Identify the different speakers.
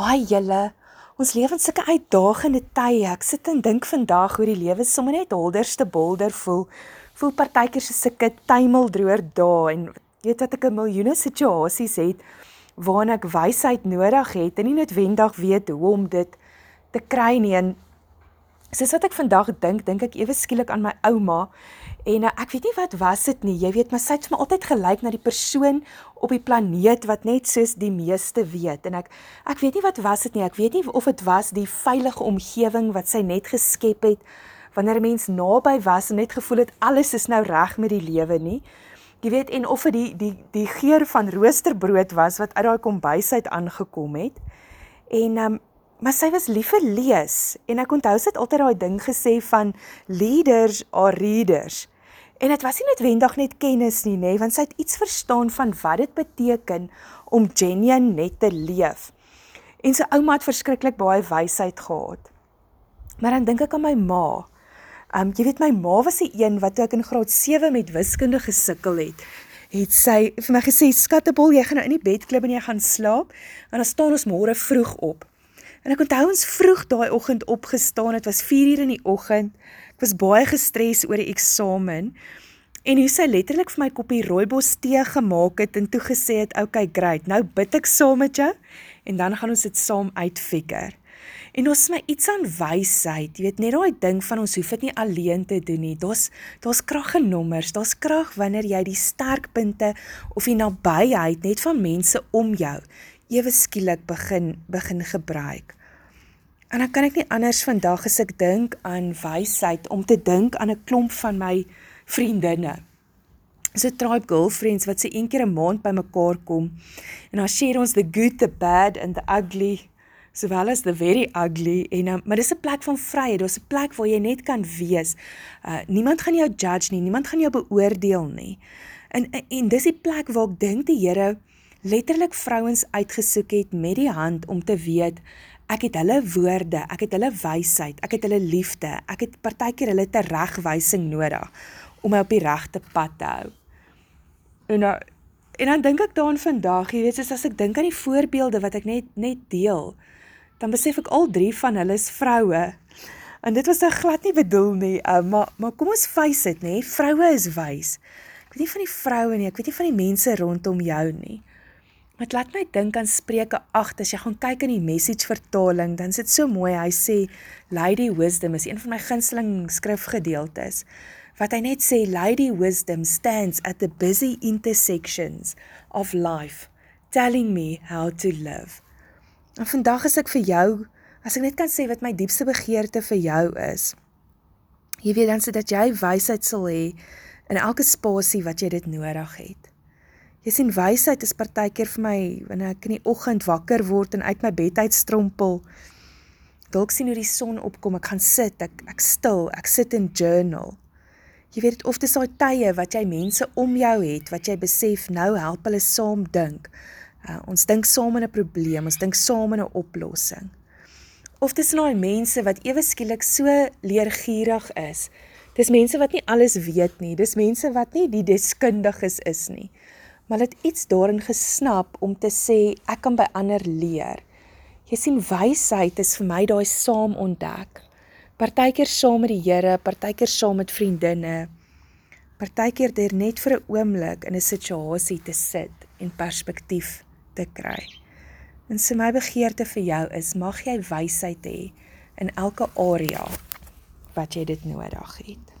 Speaker 1: Haai julle, ons leef in sulke uitdagende tye. Ek sit en dink vandag hoe die lewe sommer net holderste bolder voel. Voel partykeer so sulke tuimeldroër dae en weet wat ek 'n miljoene situasies het waarna ek wysheid nodig het en nie noodwendig weet hoe om dit te kry nie. En soos wat ek vandag dink, dink ek ewe skielik aan my ouma en uh, ek weet nie wat was dit nie. Jy weet, maar sy het vir my altyd gelyk na die persoon op die planeet wat net soos die meeste weet. En ek ek weet nie wat was dit nie. Ek weet nie of dit was die veilige omgewing wat sy net geskep het wanneer 'n mens naby was en net gevoel het alles is nou reg met die lewe nie. Jy weet en of dit die die die geur van roosterbrood was wat uit daai kombuis uit aangekom het. En um, maar sy was lief vir lees en ek onthou sy het altyd daai ding gesê van leaders are readers. En dit was nie noodwendig net kennis nie, nê, want sy het iets verstaan van wat dit beteken om genuine net te leef. En sy ouma het verskriklik baie wysheid gehad. Maar dan dink ek aan my ma. Um jy weet my ma was die een wat toe ek in graad 7 met wiskunde gesukkel het, het sy vir my gesê skattebol jy gaan nou in die bed klim en jy gaan slaap en dan staan ons môre vroeg op. En ek onthou ons vroeg daai oggend opgestaan, dit was 4 uur in die oggend. Ek was baie gestres oor die eksamen. En hoe sy letterlik vir my koppie rooibos tee gemaak het en toe gesê het, "Oké, okay, great. Nou bid ek saam met jou en dan gaan ons dit saam uitfigure." En ons my iets aan wysheid, jy weet net daai ding van ons hoef dit nie alleen te doen nie. Daar's daar's krag in nommers, daar's krag wanneer jy die sterkpunte of die nabyheid net van mense om jou ewe skielik begin begin gebruik. En dan kan ek nie anders vandag as ek dink aan wysheid om te dink aan 'n klomp van my vriendinne. 'n tribe girlfriends wat se een keer 'n maand bymekaar kom en dan share ons the good, the bad and the ugly sowel as the very ugly en um, maar dis 'n plek van vryheid, dis 'n plek waar jy net kan wees. Uh niemand gaan jou judge nie, niemand gaan jou beoordeel nie. En en dis die plek waar ek dink die Here letterlik vrouens uitgesoek het met die hand om te weet ek het hulle woorde, ek het hulle wysheid, ek het hulle liefde, ek het partykeer hulle teregwysing nodig om my op die regte pad te hou. En nou en dan dink ek daaraan vandag, jy weet, soos as ek dink aan die voorbeelde wat ek net net deel, dan besef ek al drie van hulle is vroue. En dit was nou glad nie bedoel nie, uh, maar maar kom ons face dit, nê? Vroue is wys. Ek weet nie van die vroue nie, ek weet nie van die mense rondom jou nie. Maar laat my dink aan Spreuke 8 as jy gaan kyk in die message vertaling, dan is dit so mooi. Hy sê Lady Wisdom is een van my gunsteling skrifgedeeltes. Wat hy net sê Lady Wisdom stands at the busy intersections of life, telling me how to live. En vandag is ek vir jou, as ek net kan sê wat my diepste begeerte vir jou is. Jy weet dan sodat jy wysheid sal hê in elke spasie wat jy dit nodig het. Jy sien wysheid is partykeer vir my wanneer ek in die oggend wakker word en uit my bed uit strompel. Dalk sien hoe die son opkom, ek gaan sit, ek ek stil, ek sit in journal. Jy weet of dis daai tye wat jy mense om jou het wat jy besef nou help hulle saam dink. Uh, ons dink saam in 'n probleem, ons dink saam in 'n oplossing. Of dis daai mense wat ewe skielik so leergierig is. Dis mense wat nie alles weet nie, dis mense wat nie die deskundiges is nie maar het iets daarin gesnap om te sê ek kan by ander leer. Jy sien wysheid is vir my daai saam ontdek. Partykeer saam met die Here, partykeer saam met vriendinne. Partykeer deur net vir 'n oomblik in 'n situasie te sit en perspektief te kry. En so my begeerte vir jou is mag jy wysheid hê in elke area wat jy dit nodig het.